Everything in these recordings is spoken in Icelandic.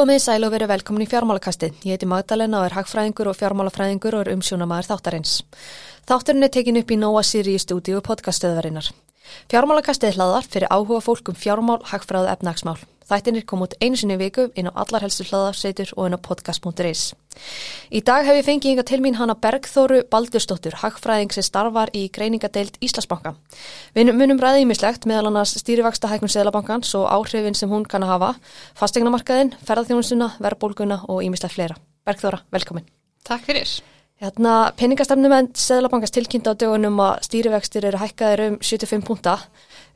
Komið sæl og verið velkomin í fjármálakasti. Ég heiti Magdalena og er hagfræðingur og fjármálafræðingur og er umsjónamaður þáttarins. Þátturinn er tekin upp í Nóa Siri í stúdíu podcaststöðvarinnar. Fjármálakastið hlaðar fyrir áhuga fólk um fjármál, hagfræðu, efnagsmál. Þættinir kom út einu sinni viku inn á allar helstu hlaðarsveitur og inn á podcast.is. Í dag hef ég fengið yngar til mín hana Bergþóru Baldurstóttur, hagfræðing sem starfar í greiningadeild Íslasbanka. Við munum ræðið ímislegt meðal annars stýrivaksta hækun Seðlabankans og áhrifin sem hún kann að hafa, fastegnamarkaðin, ferðarþjónusuna, verðbólguna og ímislegt fleira. Bergþóra, velkomin. Takk fyrir. Hérna, peningastefnum en Seðlabankast tilkynnta á dögunum að stýrivextir eru hækkaðir um 75 punta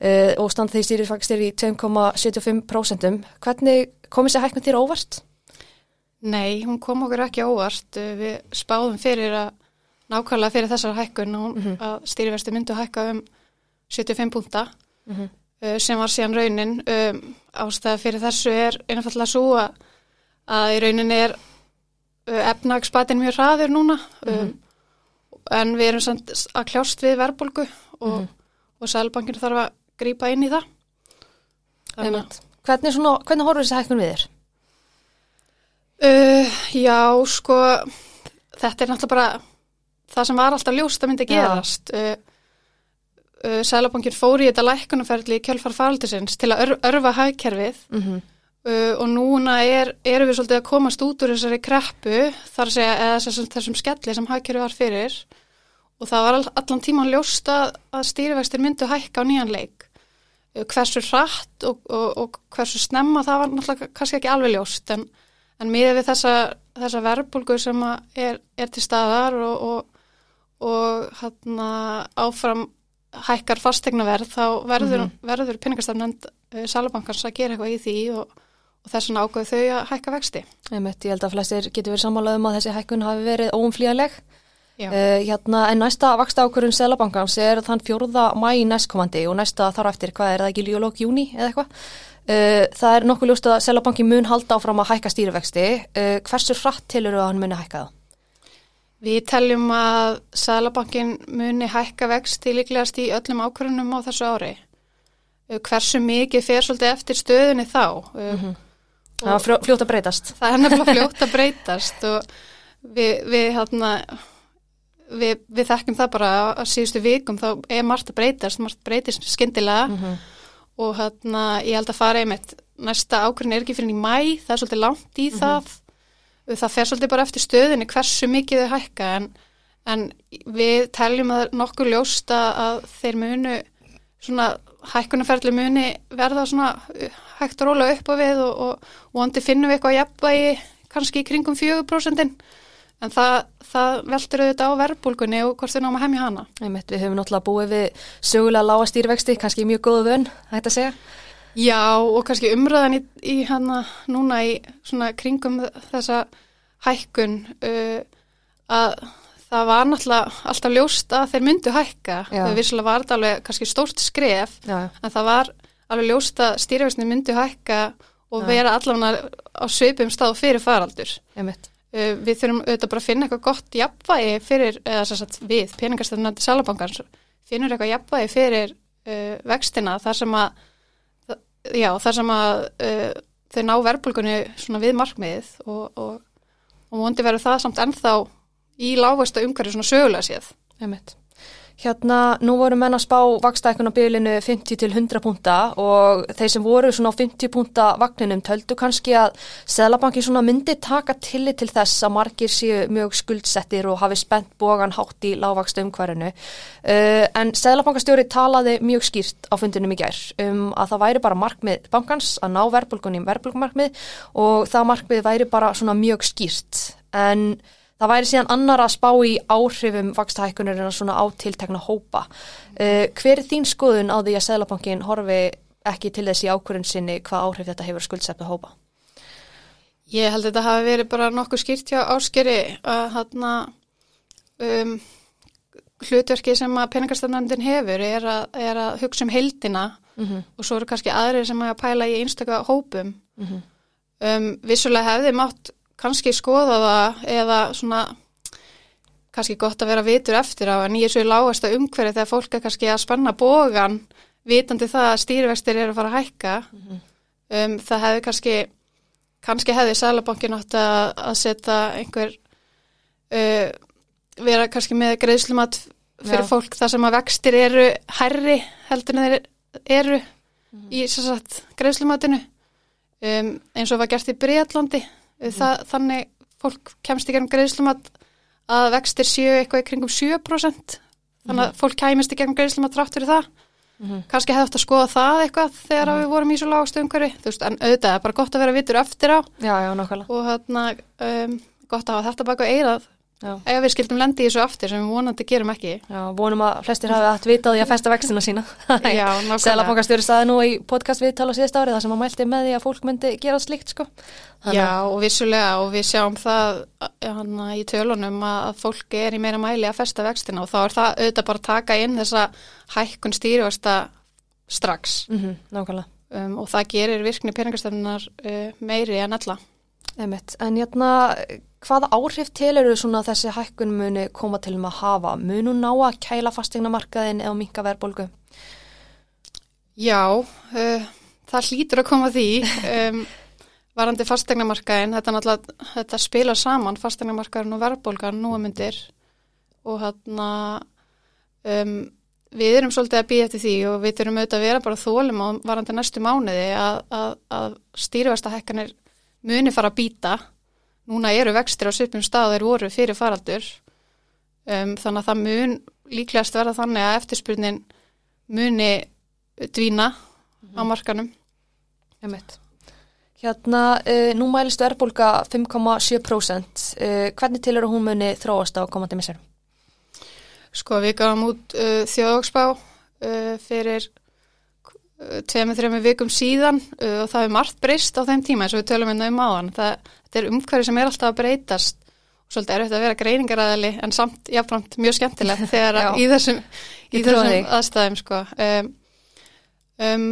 uh, og standa því stýrivextir í 2,75%. Hvernig komið sér hækna þér óvart? Nei, hún kom okkur ekki óvart. Við spáðum fyrir að nákvæmlega fyrir þessar hækkun mm -hmm. að stýrivextir myndu hækka um 75 punta mm -hmm. uh, sem var síðan raunin. Um, ástæða fyrir þessu er einfallega svo að, að í raunin er efnagspatin mjög hraður núna mm -hmm. um, en við erum samt að kljást við verðbólgu og, -hmm. og Sælbankin þarf að grýpa inn í það. Hvernig, svona, hvernig horfur þessi hækkun við þér? Uh, já, sko þetta er náttúrulega bara það sem var alltaf ljóst að myndi gerast. Uh, uh, Sælbankin fór í þetta lækkunarferðli í kjölfar faldisins til að ör, örfa hagkerfið. Mm -hmm. Uh, og núna er, erum við svolítið að komast út úr þessari kreppu þar að segja eða þessum, þessum skelli sem hagkerfi var fyrir og það var all, allan tíman ljósta að stýrivextir myndu hækka á nýjan leik uh, hversu hratt og, og, og hversu snemma það var náttúrulega kannski ekki alveg ljóst en, en miðið við þessa, þessa verbulgu sem er, er til staðar og, og hérna áfram hækkar fastegnaverð þá verður, mm -hmm. verður peningastafnend uh, Salabankans að gera eitthvað í því og og þess vegna ágöðu þau að hækka vexti. Ég held að flestir getur verið sammálað um að þessi hækkun hafi verið óumflíðanleg. Uh, hérna, en næsta vaksta ákvörðun Selabankans er þann fjóruða mæ næstkomandi og næsta þar eftir, hvað er það ekki, júlók, júni eða eitthvað? Uh, það er nokkuð ljúst að Selabanki mun halda áfram að hækka stýrivexti. Uh, hversu hratt tilur að hann muni hækka það? Við teljum að Selabankin muni hækka vexti líklegast í öllum ákvörðunum á þessu ári. Hversu mikið fer svolítið eftir stöðunni þá? Mm -hmm. Það er fljótt að breytast. Það er nefnilega fljótt að breytast og við, við, hérna, við, við þekkjum það bara að síðustu vikum þá er margt að breytast, margt breytist skindilega mm -hmm. og hérna, ég held að fara einmitt næsta ákveðin er ekki fyrir í mæ, það er svolítið langt í mm -hmm. það. Það fer svolítið bara eftir stöðinni hversu mikið þau hækka en, en við teljum að nokkuð ljósta að þeir munu svona hækkunarferðli muni verða svona hægt að róla upp á við og, og, og vandi finnum við eitthvað jafnvægi kannski í kringum 4% en það, það veldur auðvitað á verbulgunni og hvort þau náma hemmi hana. Einmitt, við höfum náttúrulega búið við sögulega lága stýrvexti, kannski mjög góðu vön, hægt að segja. Já og kannski umröðan í, í hana núna í svona kringum þessa hækkun uh, að það var náttúrulega alltaf ljóst að þeir myndu hækka, það vissulega var þetta alveg kannski stórt skref, Já. en það var alveg ljóst að stýrifæsni myndu hækka og vera allavega á sveipum stað fyrir faraldur. Uh, við þurfum auðvitað bara að finna eitthvað gott jafnvægi fyrir, eða svo að við, peningastöðunandi salabankans, finnur eitthvað jafnvægi fyrir uh, vextina þar sem að, já, þar sem að uh, þau ná verbulgunni svona við markmiðið og, og, og múndi verið það samt ennþá í lágvægsta umhverju svona sögulega séð. Emitt. Hérna, nú voru menn að spá vakstaækun á bylinu 50 til 100 punta og þeir sem voru svona á 50 punta vagninum töldu kannski að Sælabanki svona myndi taka tillit til þess að margir séu mjög skuldsettir og hafi spennt bógan hátt í lágvægsta umhverjunu. Uh, en Sælabankastjóri talaði mjög skýrt á fundunum í gær um að það væri bara markmið bankans að ná verbulgunum verðbulgumarkmið og það markmið væri bara svona mjög skýrt en Það væri síðan annar að spá í áhrifum vakstahækkunir en að svona átiltekna hópa. Uh, hver er þín skoðun á því að Sælabankin horfi ekki til þessi ákvörðun sinni hvað áhrif þetta hefur skuldsefna hópa? Ég held að þetta hafi verið bara nokkuð skýrt hjá áskeri að hana, um, hlutverki sem að peningarstafnandin hefur er að, er að hugsa um heldina mm -hmm. og svo eru kannski aðrir sem að pæla í einstakka hópum. Mm -hmm. um, vissulega hefði mátt kannski skoða það eða svona kannski gott að vera vitur eftir á en ég er svo í lágasta umhverju þegar fólk er kannski að spanna bógan vitandi það að stýrivextir eru að fara að hækka mm -hmm. um, það hefði kannski kannski hefði Sælabankin átt að, að setja einhver uh, vera kannski með greiðslumat fyrir Já. fólk þar sem að vextir eru herri heldur en þeir eru Mhm. í sem sagt, greiðslumatinu um, eins og var gert í Breitlandi Mhm. það, þannig fólk kemst í gegnum greiðslumat að vextir séu eitthvað í kringum 7% þannig að fólk kæmist í gegnum greiðslumat trátt fyrir það Mhm. kannski hefði átt að skoða það eitthvað þegar Mhm. við vorum í svo lágastu umhverfi veist, en auðvitað er bara gott að vera vitur eftir á Já, já, og hérna um, gott að hafa þetta baka eirað. Ef við skildum lendi í þessu aftur sem við vonandi gerum ekki Já, vonum að flestir hafi haft vitað í að festa vextina sína. Selabankastjóri staði nú í podcast viðtala síðast árið þar sem að mælti með því að fólk myndi gera slíkt, sko. Já, og vissulega og við sjáum það hana, í tölunum að fólk er í meira mæli að festa vextina og þá er það auðvitað bara að taka inn þessa hækkun stýrivasta strax Mm nákvæmlega. um, og það gerir virkni peningastöfnunar uh, meiri en alla. Einmitt. En hérna, hvaða áhrif til eru þessi hækkun muni koma til um að hafa? Munu ná að kæla fastegnamarkaðin eða minka verðbólgu? Já, uh, það hlýtur að koma því um, varandi fastegnamarkaðin, þetta, þetta spila saman fastegnamarkaðin og verðbólgan nú að myndir og hérna um, við erum svolítið að býja eftir því og við þurfum auðvitað að vera bara þólum á varandi næstu mánuði að, að, að stýrivasta hækkanir muni fara að býta núna eru vextir á svipum stað þeir voru fyrir faraldur um, þannig að það mun líklegast verða þannig að eftirspurnin muni dvína á markanum Einmitt. Hérna, uh, nú mælist verðbólga 5,7%. Uh, hvernig til eru hún muni þróast á komandi misserum? Sko við gáðum út uh, þjóðagsbá uh, fyrir uh, tveimur, þreimur vikum síðan uh, og það er margt breyst á þeim tíma eins og við tölum hérna um áðan. Þetta er umhverfi sem er alltaf að breytast og svolítið erfitt að vera greiningaræðali en samt jáfnframt mjög skemmtilegt þegar Já. í þessum, í þessum aðstæðum sko. Um, um,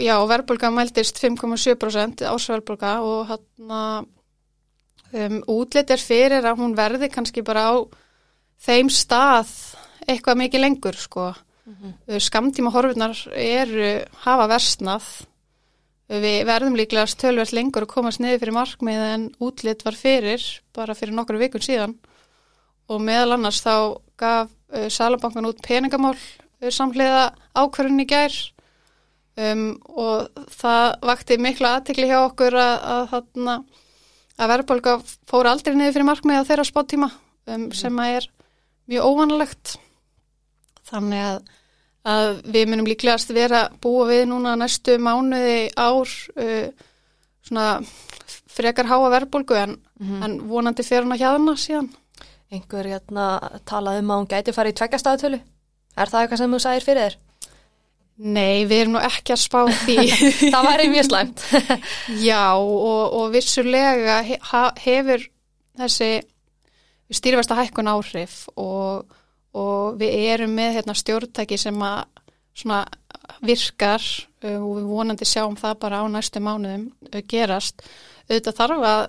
já og verðbólga mældist 5,7% ásverðbólga og hann um, útlit er fyrir að hún verði kannski bara á þeim stað eitthvað mikið lengur sko. Mhm. Uh, Skamtíma horfurnar eru hafa versnað. Uh, Við verðum líklega tölvert lengur að komast niður fyrir markmið en útlit var fyrir bara fyrir nokkru vikun síðan og meðal annars þá gaf uh, Salabankan út peningamál samhliða ákvörðun í gær um, og það vakti mikla aðtekli hjá okkur að, að, að, að verðbólga fór aldrei niður fyrir markmið á þeirra spáttíma um, sem að er mjög óvanalegt þannig að, að við munum líklegast vera búa við núna næstu mánuði ár uh, svona frekar háa verðbólgu en, en vonandi fer hann að hjaðna síðan Einhver hérna talaði um að hún gæti farið í tveggjastaftölu. Er það eitthvað sem þú sagðir fyrir þér? Nei, við erum nú ekki að spá því það væri mjög slæmt. Já, og, og vissulega hefur þessi stýrifesta hækkun áhrif og, og við erum með hérna, stjórntæki sem að svona virkar uh, og við vonandi sjáum það bara á næstu mánuðum uh, gerast. Auðvitað þarf að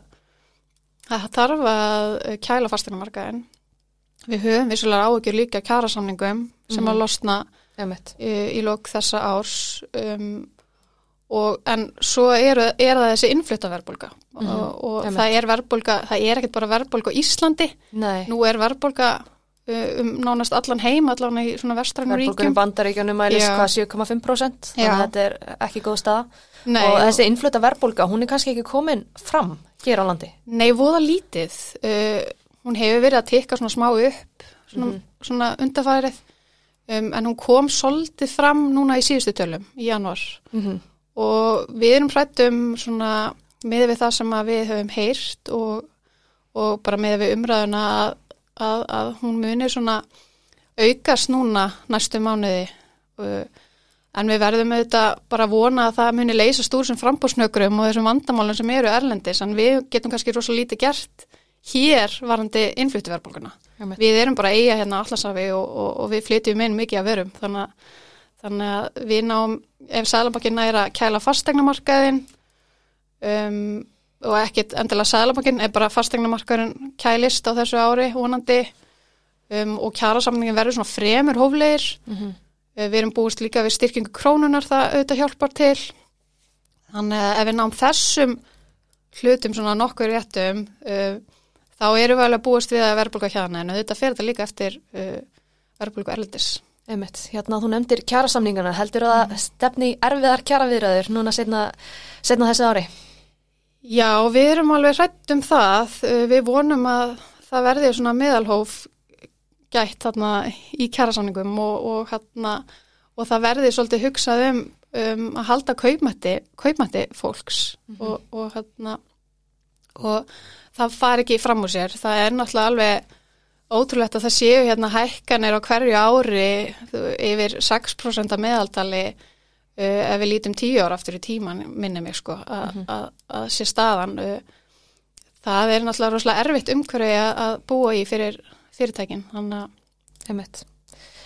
það þarf að uh, kæla fasteinamarkaðin. Við höfum vissulega áhugjur líka kjærasamningum sem að Mhm. losna Einmitt. í, í lók þessa árs um, og en svo er, er það þessi innfluttaverbolga Mhm, og, og það er verbolga, það er ekkert bara verbolga á Íslandi, Nei. nú er verbolga uh, um nánast allan heim allan í svona vestrænum ríkjum bandaríkjunum mælist Já. hvað 7,5% þannig að þetta er ekki góð staða Nei, og þessi innfluta verðbólga, hún er kannski ekki komin fram hér á landi. Nei, voða lítið uh, hún hefur verið að tekka svona smá upp svona, Mhm. svona undarfærið um, en hún kom svolítið fram núna í síðustu tölum í januar Mm -hmm. og við erum hrættum svona með við það sem við höfum heyrt og, og bara með við umræðuna að, að, að hún munir svona aukast núna næstu mánuði uh, en við verðum auðvitað bara vona að það muni leysast úr sem frambúrsnökrum og þessum vandamálum sem eru erlendis en við getum kannski rosa lítið gert hér varandi innfluttuverðbólguna. Við erum bara eiga hérna allasafi og, og, og við flytjum inn mikið að verum þannig að, þannig að við náum ef Sælabankin er að kæla fastegnamarkaðin um, og ekkit endilega Sælabankin er bara fastegnamarkaðin kælist á þessu ári vonandi um, og kjærasamningin verður svona fremur hóflegir Mhm. Uh, við erum búist líka við styrkingu krónunar það auðvitað hjálpar til þannig að ef við náum þessum hlutum svona nokkur réttum uh, þá eru við alveg að búast við að verðbólka hérna en þetta fer þetta líka eftir uh, verðbólku erlendis. Einmitt, hérna þú nefndir kjærasamningarna, heldur það mm. stefni erfiðar kjæraviðræður núna setna, setna þessi ári? Já, við erum alveg hrætt um það, uh, við vonum að það verði svona meðalhóf gætt hérna í kjærasamningum og, og, hérna, og það verði svolítið hugsað um, um að halda kaupmætti, kaupmætti fólks mm -hmm. og, og hérna og það far ekki fram úr sér, það er náttúrulega alveg ótrúlegt að það séu hérna hækkanir á hverju ári yfir 6% meðaltali uh, ef við lítum tíu ára aftur í tíman minni mig sko að mm -hmm. sé staðan uh, það er náttúrulega rosalega erfitt umhverfi að búa í fyrir fyrirtækin þannig að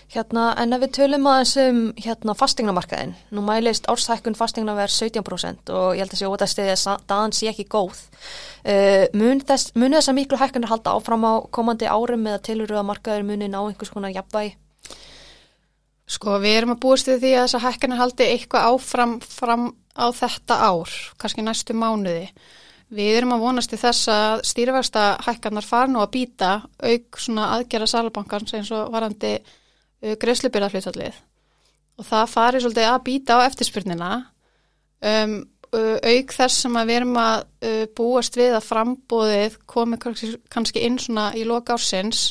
Hérna, en ef við tölum aðeins um hérna, fastegnamarkaðin, nú mælist árshækkun fastegna verð 17% og ég held að sé ótað stiðið að dagan sé ekki góð. Uh, mun þess, muni þess að miklu hækkunir halda áfram á komandi árum eða tiluru að markaður muni ná einhvers konar jafnvægi? Sko, við erum að búist við því að þess að hækkunir haldi eitthvað áfram fram á þetta ár, kannski næstu mánuði. Við erum að vonast í þess að stýriversta hækkanar far nú að býta auk svona aðgerra salbankans eins og varandi uh, greiðslubyrðarflutallið og það fari svolítið að býta á eftirspurnina um, uh, auk þess sem að við erum að uh, búast við að frambóðið komi kannski inn svona í loka ársins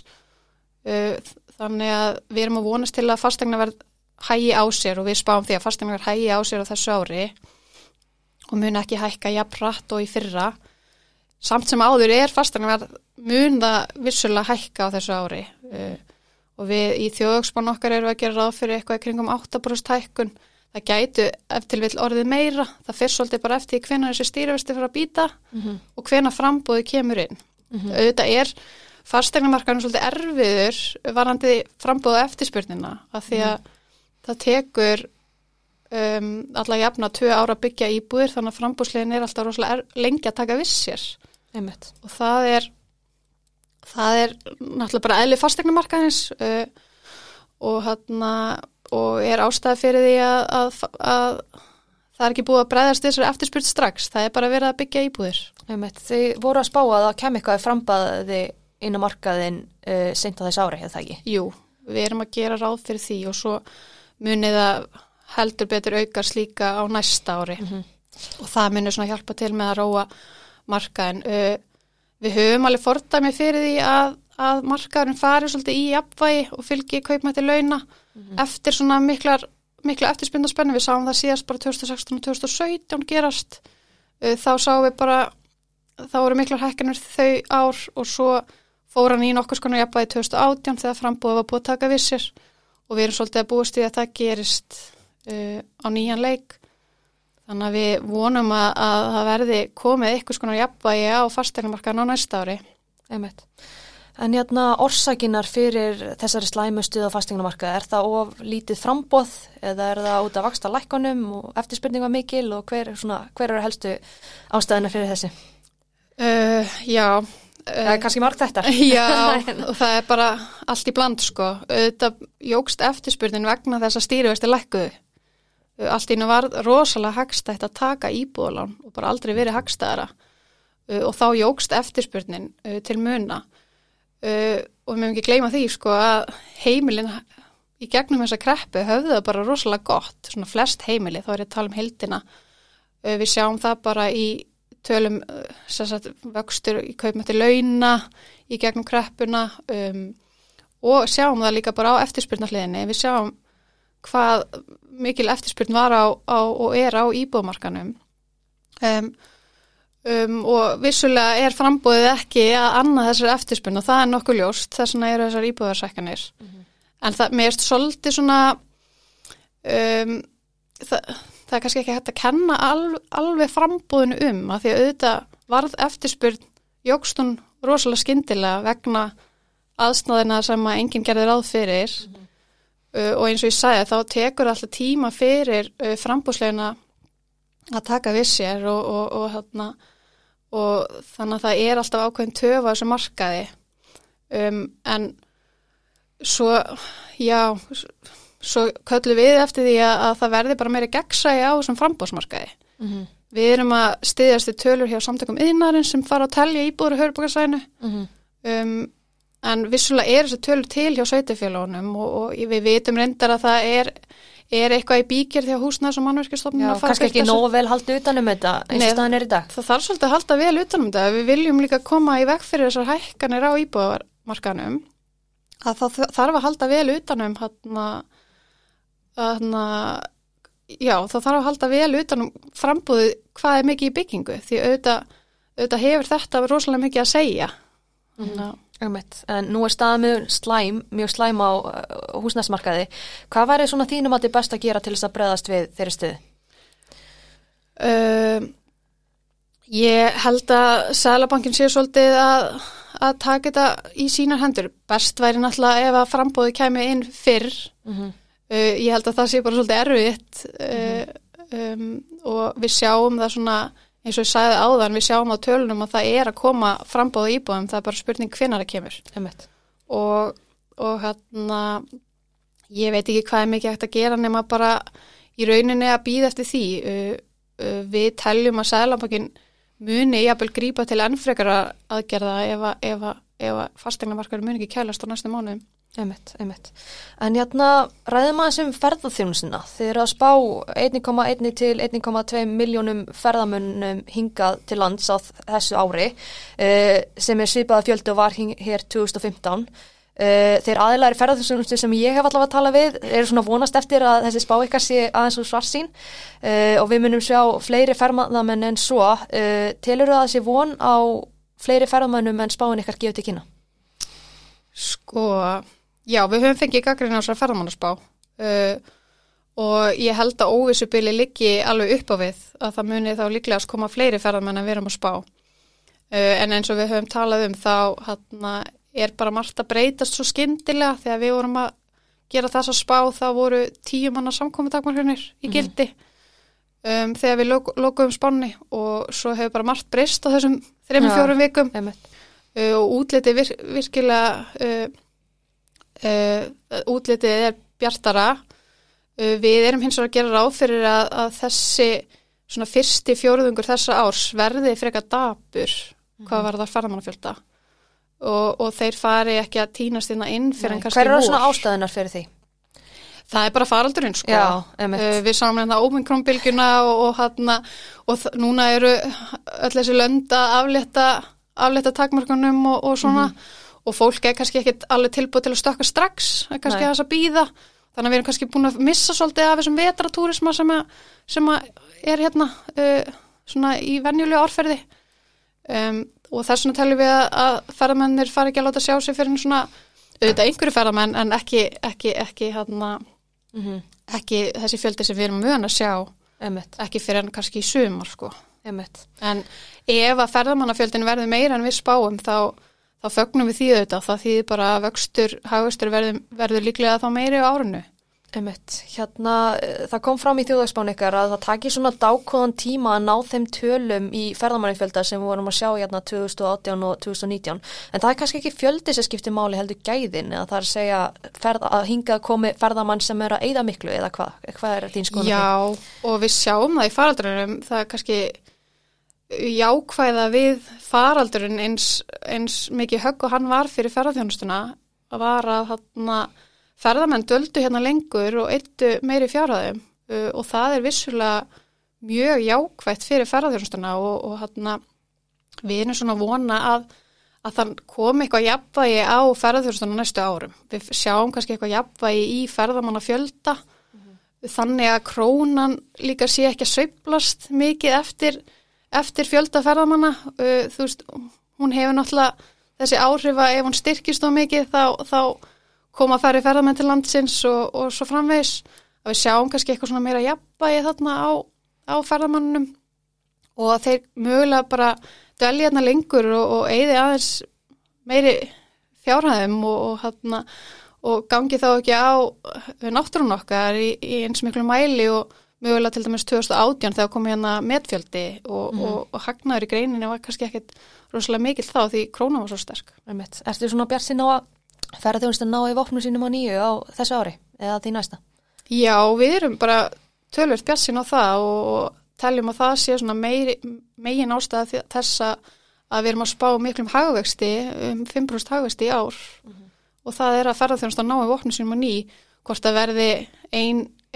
uh, þannig að við erum að vonast til að fastegna verð hægi á sér og við spáum því að fastegna verð hægi á sér á þessu ári og mun ekki hækka jafn rætt og í fyrra. Samt sem áður er fastegna verð mun það vissulega hækka á þessu ári. Uh, og við í þjóðökspann okkar erum að gera ráð fyrir eitthvað kringum 8% hækkun. Það gætu eftir vil orðið meira. Það fyrir svolítið bara eftir hvena þessi stýrivesti fyrir að býta mm -hmm. og hvena frambóði kemur inn. Mm -hmm. auðvitað er fastegnumarkarinn svolítið erfiður varandi frambóða eftirspurnina að því að mm. það tekur um, alla jafna tvö ára byggja íbúðir þannig að frambóðslegin er alltaf rosalega lengi að taka vissir og það er það er náttúrulega bara eðli fastegnumarkaðins uh, og, hana, og er ástæði fyrir því að, að, að það er ekki búið að breyðast þessari eftirspyrt strax, það er bara verið að byggja íbúðir. Þið voru að spá að það kem eitthvað frambaði inn á markaðin uh, seint á þess ári, hefur það ekki? Jú, við erum að gera ráð fyrir því og svo munið að heldur betur aukar slíka á næsta ári mm -hmm. og það munir svona hjálpa til með að róa markaðin. Uh, við höfum alveg fordæmi fyrir því að, að markaðurinn fari svolítið í jafnvægi og fylgi kaupmætti launa mm -hmm. eftir svona miklar, mikla eftirspyndarspennu. Við sáum það síðast bara 2016 og 2017 gerast. Uh, þá sáum við bara, þá voru miklar hækkanir þau ár og svo fór hann í nokkur skonu jafnvægi 2018 þegar frambúið var búið að taka vissir og við erum svolítið að búist við að það gerist uh, á nýjan leik Þannig að við vonum að, að það verði komið eitthvað skonar jafnvægi á fastegnumarkaðan á næsta ári. Einmitt. En hérna orsækinar fyrir þessari slæmustuð á fastegnumarkað, er það of lítið frambóð eða er það út af vaksta lækkonum og eftirspurninga mikil og hver, svona, hver eru helstu ástæðina fyrir þessi? Uh, já. Það er kannski margt þetta. Já, og það er bara allt í bland sko. Þetta jógst eftirspurnin vegna þess að stýrivesti lækkuðu. Allt ína var rosalega hagstætt að taka íbúðalán og bara aldrei verið hagstæðara. Og þá jógst eftirspurnin uh, til muna. Uh, og við mögum ekki gleyma því sko að heimilin í gegnum þessa kreppu höfðu það bara rosalega gott, svona flest heimili, þá er ég að tala um heldina við sjáum það bara í tölum sagt, vöxtur í kaupmætti launa í gegnum kreppuna um, og sjáum það líka bara á eftirspurnarliðinni, við sjáum hvað mikil eftirspurn var á, á og er á íbúðmarkanum um, um, og vissulega er frambóðið ekki að annað þessar eftirspurn og það er nokkuð ljóst. Þess vegna eru þessar íbúðarsækkanir. Mm -hmm. en það, mér erst svolítið svona um, það, það er kannski ekki hægt að kenna al, alveg frambóðinu um að því að auðvitað varð eftirspurn jógstun rosalega skindilega vegna aðsnáðina sem að enginn gerði ráð fyrir mm -hmm. Uh, og eins og ég sagði þá tekur alltaf tíma fyrir uh, frambúsleguna að taka við sér og, og, og, hérna, og þannig að það er alltaf ákveðin töfa þessu markaði um, en svo já svo köllum við eftir því að, að það verði bara meiri gegnsægi á þessum frambúsmarkaði mm -hmm. Við erum að styðjast í tölur hjá samtökum yðnarinn sem fara að telja íbúður á hörbúkarsæðinu Mhm. um, en vissulega er þessi tölur til hjá sveitafélagunum og, og við vitum reyndar að það er, er eitthvað í bíkjör því að húsnæðs og mannverkistofnun Já, kannski ekki nógu vel haldið utanum þetta eins og staðan er í dag. Það þarf svolítið að halda vel utanum þetta. Við viljum líka koma í veg fyrir þessar hækkanir á íbúðarmarkanum að það þarf að halda vel utanum hérna hérna já, það þarf að halda vel utanum frambúðið hvað er mikið í byggingu því auðvitað, auðvitað hefur þetta rosalega mikið að segja þannig að Ummitt. En nú er staðan mjög slæm, mjög slæm á uh, húsnæsmarkaði. Hvað væri svona þínum að þið best að gera til þess að breðast við þeirri stuði? Um, ég held að Sælabankin sé svolítið að, að taka þetta í sínar hendur. Best væri náttúrulega ef að frambóði kæmi inn fyrr. Mm -hmm. Uh, ég held að það sé bara svolítið erfitt uh, um, og við sjáum það svona eins og ég sagði áðan, við sjáum á tölunum að það er að koma frambóðu íbúðum, það er bara spurning hvinnar það kemur. Og, og hérna ég veit ekki hvað er mikið hægt að gera nema bara í rauninni að býða eftir því. Uh, við teljum að sæðlabankin muni jafnvel grípa til ennfrekara aðgerða ef að, að, að fastegnamarkar muni ekki kælast á næstu mánuðum Einmitt, einmitt. En hérna ræðum aðeins um ferðarþjónusina. Þið eru að spá 1,1 til 1,2 miljónum ferðamönnum hingað til lands á þessu ári uh, sem er svipaða fjöldu og var hér 2015. Uh, þeir aðeinslega ferðarþjónustu sem ég hef allavega að tala við eru svona vonast eftir að þessi spá ykkar sé aðeins úr svarsín uh, og við munum sjá fleiri ferðamenn en svo. Telur það að sé von á fleiri ferðamönnum en spáin ykkar gefið til kynna? Sko, já, við höfum fengið gaggrinn á þessar ferðamannarspá uh, og ég held að óvissubili liggi alveg upp á við að það muni þá líklega að koma fleiri ferðamenn en við erum að spá. Uh, en eins og við höfum talað um þá hana, er bara margt að breytast svo skyndilega þegar við vorum að gera þess að spá þá voru tíu manna samkominntakmarhjörnir í gildi um, þegar við lok lokuðum spánni og svo hefur bara margt breyst á þessum þreymur Já. fjórum vikum Einmitt. uh, og útlitið vir, virkilega uh, útlitið er bjartara uh, við erum hins vegar að gera ráð fyrir að, að þessi svona fyrsti fjóruðungur þessa árs verði frekar dapur hvað var það ferðamannafjölda og, og þeir fari ekki að týnast inn inn fyrir en kannski Hver eru svona ástæðunar fyrir því? Það er bara faraldurinn sko. Já. Uh, við sáum hérna óminkrónbylgjuna og, og, hana, og núna eru öll þessi lönd að aflétta, aflétta takmörkunum og, og svona Mhm. Og fólk er kannski ekkit alveg tilbúið til að stökka strax, er kannski Nei. að þess að býða þannig að við erum kannski búin að missa svolítið af þessum vetratúrisma sem, að, sem að er hérna uh, svona í venjulega árferði um, og þess vegna teljum við að, að ferðamennir fari ekki að láta sjá sig fyrir svona auðvitað einhverju ferðamenn en ekki, ekki, ekki hérna Mm ekki þessi fjöldi sem við erum vön að sjá Einmitt, ekki fyrir en kannski í sumar sko. einmitt. en ef að ferðamannafjöldin verður meira en við spáum þá, þá fögnum við því auðvitað það þýðir bara vöxtur, hagvöxtur verður, verður líklega þá meiri á árinu. Einmitt, hérna, eh, það kom fram í þjóðagsbán ykkar að það taki svona dákóðan tíma að ná þeim tölum í ferðamannifjölda sem við vorum að sjá hérna 2018 og 2019 en það er kannski ekki fjöldi sem skiptir máli heldur gæðin eða það er að segja ferð, að hingað komi ferðamann sem er að eyða miklu eða hvað, hvað er þín því? Já, og við sjáum það í faraldurinnum það er kannski jákvæða við faraldurinn eins, eins mikið högg og hann var fyrir ferðarþjónustuna var að hana, ferðamenn döldu hérna lengur og eittu meiri fjárhæðum. Uh, og það er vissulega mjög jákvætt fyrir ferðarþjónustuna og, og hana, við erum svona vona að, að það komi eitthvað jafnvægi á ferðarþjónustuna næstu árum. Við sjáum kannski eitthvað jafnvægi í ferðamanna fjölda þannig að krónan líka sé ekki að sveiplast mikið eftir, eftir fjölda ferðamanna uh, þú veist, hún hefur náttúrulega þessi áhrif að ef hún styrkist á mikið þá, þá koma að færi ferðamenn til landsins og, og svo framvegs að við sjáum kannski eitthvað svona meira jafnvægi þarna á, á ferðamannunum og að þeir mögulega bara dvelja hérna lengur og, og eigði aðeins meiri fjárhæðum og, og, hérna, og gangi þá ekki á náttúrun okkar í, í eins miklu mæli og mögulega til dæmis 2018 þegar komið hérna metfjöldi og, og, og hagnaður í greininu var kannski ekkit rosalega mikill þá því krónan var svo sterk. Ertu svona bjart sinna á að ferðarþjónustan ná í vopnum sínum á nýju á þessu ári eða því næsta? Já, við erum bara tölvöld bjassin á það og teljum að það sé svona meiri, megin ástæða þess að við erum að spá miklum hagvexti, um 5% hagvexti í ár og það er að ferðarþjónust að ná í vopnum sínum að ný, hvort að verði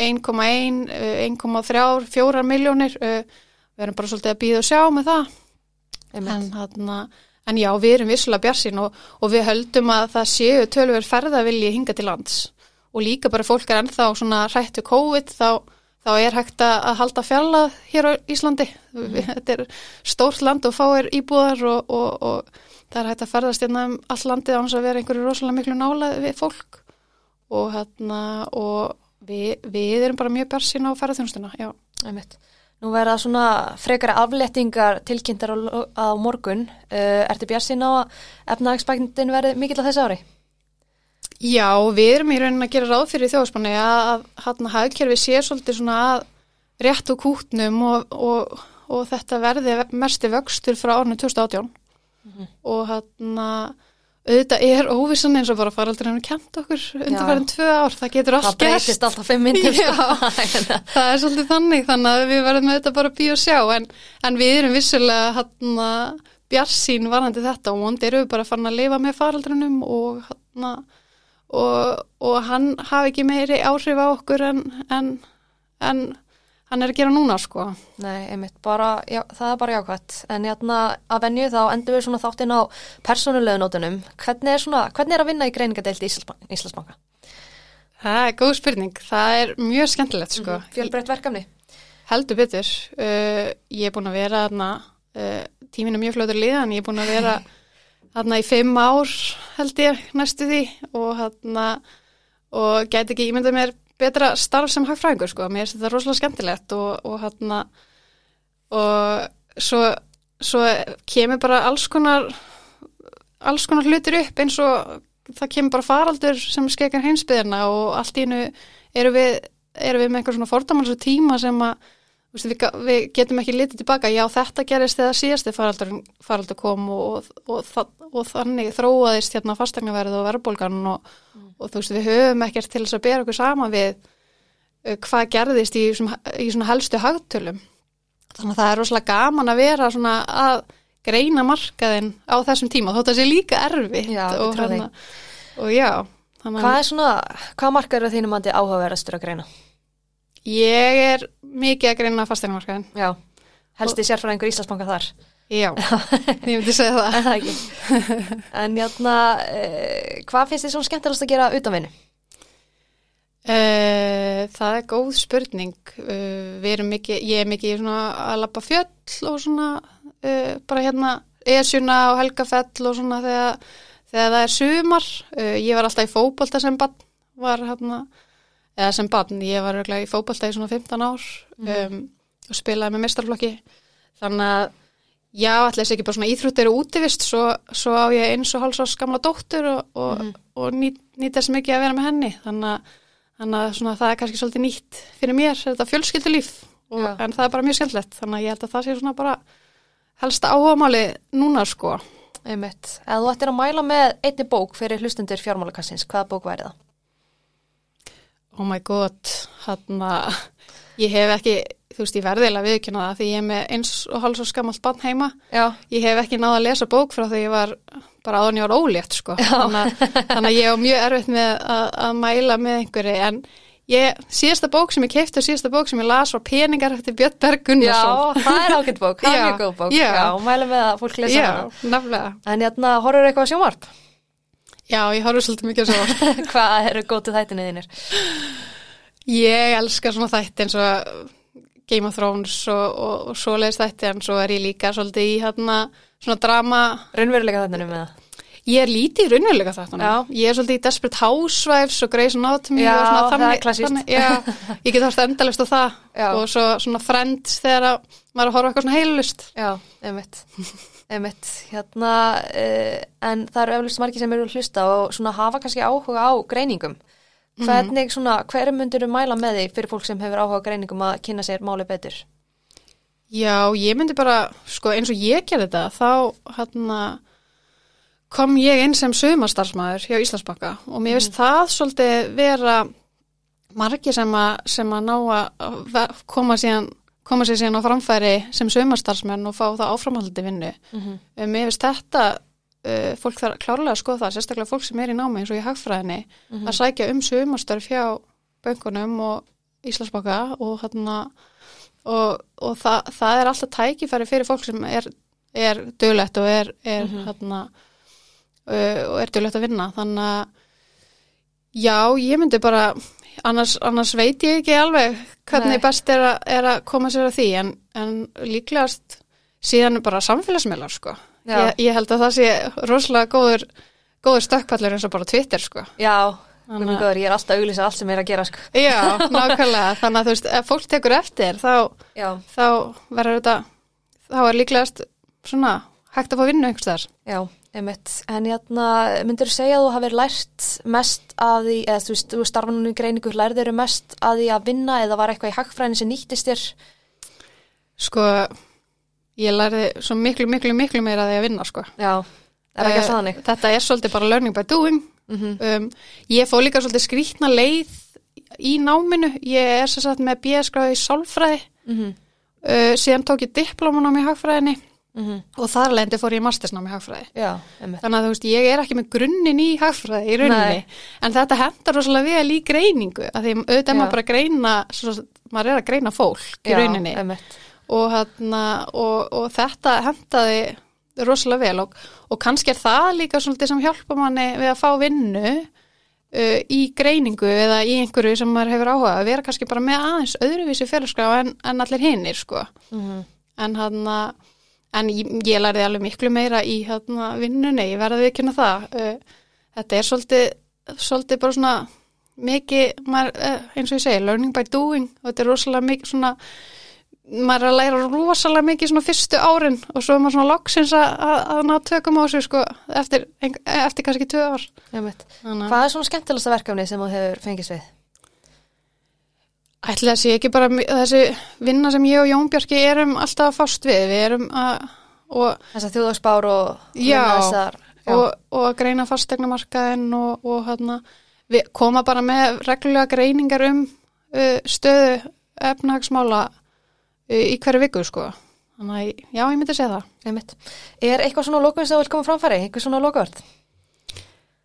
1,1, 1,3, 4 miljónir, við erum bara svolítið að býða og sjá með það. En, hana, en já, við erum vissulega björnsinn og, og við höldum að það séu tölver ferðavilji hinga til lands og líka bara fólk er ennþá svona hrættu COVID þá, þá er hægt að halda fjallað hér á Íslandi. Mm. Þetta er stórt land og fáir íbúðar og, og, og það er hægt að ferðast hérna um all landið án að vera einhverju rosalega miklu nálað við fólk og, hérna, og við, við erum bara mjög björnsinn á ferðarþjónustuna, já. Það er mitt. Nú verða svona frekara aflettingar tilkynntar á, á morgun. Uh, ertu björnsinn á að efnagsbækndin verði mikill á þessu ári? Já, við erum í raunin að gera ráð fyrir þjóðspanni að hann hafðkerfi sé svolítið svona rétt og kútnum og, og, og þetta verði mesti vöxtur frá árinu 2018 mm -hmm. og hann að auðvitað er óvissan eins og bara faraldurinn kæmt okkur undir hverjum tvö ár, það getur allt gert. Það breytist alltaf fimm myndir það er svolítið þannig þannig að við verðum auðvitað bara býja og sjá. En, en við erum vissulega hann að bjarsín varandi þetta. Og vondi eru við bara farin að lifa með faraldurinnum og hann að og, og hann hafi ekki meiri áhrif á okkur en, en, en hann er að gera núna sko. Nei, einmitt, bara, já, það er bara jákvæmt en játna að venju þá endur við svona þáttinn á persónulegu nótunum hvernig er, svona, hvernig er að vinna í greiningadeilt í Íslandsbanka? Það er góð spurning, það er mjög skemmtilegt sko. Mm -hmm. Fjölbreytt verkefni? Heldur betur, uh, ég er búin að vera þarna, uh, tíminu mjög fljóður liðan, ég er búin að vera þarna í fimm ár held ég næstu því og þarna og gæti ekki ímyndað mér betra starf sem hagfræðingur sko, mér finnst þetta rosalega skemmtilegt og, og þarna og svo, svo kemur bara alls konar alls konar hlutir upp eins og það kemur bara faraldur sem skekar heimsbyðina og allt í hennu eru við, eru við með eitthvað svona fordamals og tíma sem að Við, við getum ekki litið tilbaka, já þetta gerist þegar síðasti faraldur, kom og, og, og, og þannig þróaðist hérna fastegnaverð og verðbólgan mm. og þú veist við höfum ekkert til þess að bera okkur sama við uh, hvað gerðist í, í svona helstu hagtölum. Þannig að það er rosalega gaman að vera svona að greina markaðin á þessum tíma þótt að það sé líka erfitt já, hérna, og já. Hvað er svona, hvað markaður þínum andi áhugaverðastur að greina? Ég er mikið að greina fasteignmarkaðin. Já, helst í sérfræðingur Íslandsbanka þar. Já, ég myndi segja það. En það ekki. En játna, eh, hvað finnst þið svona skemmtilegast að gera utanvinni? Eh, það er góð spurning. Eh, við erum mikið, ég er mikið að lappa fjöll og svona, eh, bara hérna, esjuna og helgafell og svona þegar, þegar það er sumar. Eh, ég var alltaf í fókbólta sem bann, var hérna, eða sem barn, ég var í fókbaltæði svona 15 ár mm. um, og spilaði með mestarflokki þannig að já, alltaf sé ekki bara svona íþrótt eru útivist, svo, svo á ég eins og hálsás gamla dóttur og, og, mm. og nýt, nýt þess mikið að vera með henni þannig að, þannig að svona, það er kannski svolítið nýtt fyrir mér, þetta fjölskyldulíf en það er bara mjög skemmtilegt þannig að ég held að það sé svona bara helsta áhugamáli núna sko Einmitt. Eða þú ættir að mæla með einni bók fyrir hlustundur fjármálakassins, hvaða bók væri það? Oh my god, hann að ég hef ekki, þú veist, ég verðilega viðkynna það því ég er með eins og hálf svo skammalt bann heima, Já. ég hef ekki náða að lesa bók frá því ég var bara aðan ég var ólétt, sko, þannig, þannig að ég hef mjög erfitt með að, að mæla með einhverju, en ég, síðasta bók sem ég keipti og síðasta bók sem ég las var Peningar eftir Björn Berg Gunnarsson. Já, það er ákveð bók, það er mjög góð bók, Já, Já mæla með að fólk lesa. Já, nefnilega. En hérna, horfur eitthvað sjónvarp? Já, ég horfur svolítið mikið að sjá. Hvað eru gótið þættinu þínir? Ég elskar svona þætti eins og Game of Thrones og, og, og svoleiðis þætti en svo er ég líka svolítið í hérna svona drama. Raunveruleika þættinu með það? Ég er lítið í raunveruleika þættinu. Ég er svolítið í Desperate Housewives og Grey's Anatomy Já, og svona þannig. Já, það er klassíst. Já, ég get hórst endalist á það Já. og svo svona Friends þegar maður að horfa eitthvað svona heilust. Já, einmitt. Einmitt, hérna, uh, en það eru eflust margir sem eru að hlusta og svona hafa kannski áhuga á greiningum. Hvernig svona, hverju myndir þú mæla með því fyrir fólk sem hefur áhuga á greiningum að kynna sér máli betur? Já, ég myndi bara, sko eins og ég gerði þetta, þá hérna kom ég inn sem sögumarstarfsmæður hjá Íslandsbakka og mér finnst mm. það svolítið vera margi sem að, sem að ná að koma síðan koma sér síðan á framfæri sem sömarstarfsmenn og fá það áframhaldi vinnu. Mm -hmm. Um, ég veist þetta, uh, fólk þarf klárlega að skoða það, sérstaklega fólk sem er í námi eins og í hagfræðinni, Mhm. að sækja um sömarstörf hjá böngunum og Íslandsbaka og, hérna, og, og það, það er alltaf tækifæri fyrir fólk sem er, er döglegt og er, er, Mhm. hérna, uh, og er döglegt að vinna. Þannig að já, ég myndi bara, annars, annars veit ég ekki alveg hvernig Nei. best er, a, er að koma sér að því en, en líklegast síðan bara samfélagsmiðlar sko. Ég, ég held að það sé rosalega góður, góður stökkpallur eins og bara Twitter sko. Já, að- Góður, ég er alltaf að auglýsa allt sem er að gera sko. Já, nákvæmlega, þannig að þú veist, ef fólk tekur eftir þá, þá verður þetta, þá er líklegast svona hægt að fá vinnu einhvers þar. já, einmitt. En hérna, myndur þú segja að þú hafið lært mest að því, eða þú þú starfa núna í greiningu, lærið eru mest að því að vinna eða var eitthvað í hagfræðin sem nýttist þér? Sko, ég lærði svo miklu, miklu, miklu meira að því að vinna, sko. Já, er ekki Eh, alltaf þannig? Þetta er svolítið bara learning by doing. Mm Um, ég fóð líka svolítið skrýtna leið í náminu. Ég er sagt með BS-gráði í sálfræði. -hmm. Uh, síðan tók ég diplómanám í hagfræðinni Mm og þar lendi fór ég mastersnám í hagfræði. Já. Þannig að þú veist, ég er ekki með grunninn í hagfræði í rauninni, Nei. en þetta hendar rosalega vel í greiningu, að því auðvitað maður bara að greina, svo, maður er að greina fólk í rauninni Já, einmitt. og, hana, og, og þetta hendaði rosalega vel og, og kannski er það líka svolítið sem hjálpa manni við að fá vinnu uh, í greiningu eða í einhverju sem maður hefur áhuga að vera kannski bara með aðeins öðruvísi félagsgráð en, en allir hinnir sko Mm en hann en ég, ég lærði alveg miklu meira í hérna vinnunni, ég verði ekki hérna það. Uh, þetta er svolítið svolítið bara svona mikið, maður, uh, eins og ég segi, learning by doing. Og þetta er rosalega mikið svona maður er að læra rosalega mikið svona fyrstu árin og svo er maður svona loksins að, að, að ná tökum á þessu sko eftir, eftir kannski tvö ár. Að Hvað er svona skemmtilegsta verkefni sem þú hefur fengist við? Ætli það sé ekki bara þessi vinna sem ég og Jón Bjarki erum alltaf að fást við, við erum að og Þess að þjóðagsbár og Já, þessar, já. og, og að greina fastegnamarkaðin og, og hérna, við koma bara með reglulega greiningar um uh, stöðu efnahagsmála uh, í hverju viku sko. Þannig að já, ég myndi segja það. Einmitt. Er eitthvað svona lókun sem þú vil koma framfæri? Eitthvað svona lókvörð?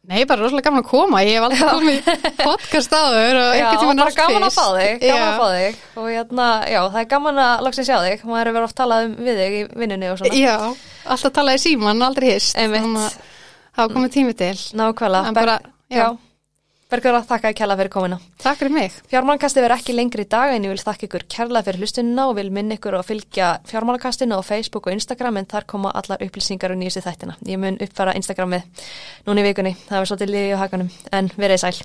Nei, bara rosalega gaman að koma, ég hef aldrei komið podcast áður og Já, einhvern tímann bara allt gaman að fyrst. fá þig, gaman Já. að fá þig og hérna, já, það er gaman að loksins sjá þig, maður er verið oft talað um við þig í vinnunni og svona. Já, alltaf talaði síman, aldrei hist. Þannig að Það var komið tími til. Nákvæmlega. Bara, já. já. Bergur að þakka kærlega fyrir komina. Takk fyrir mig. Fjármálakasti verður ekki lengri í dag en ég vil þakka ykkur kærlega fyrir hlustunina og vil minna ykkur að fylgja fjármálakastinu á Facebook og Instagram en þar koma allar upplýsingar og nýjustu þættina. Ég mun uppfara Instagramið núna í vikunni, það var svolítið liði á hakanum en verið sæl.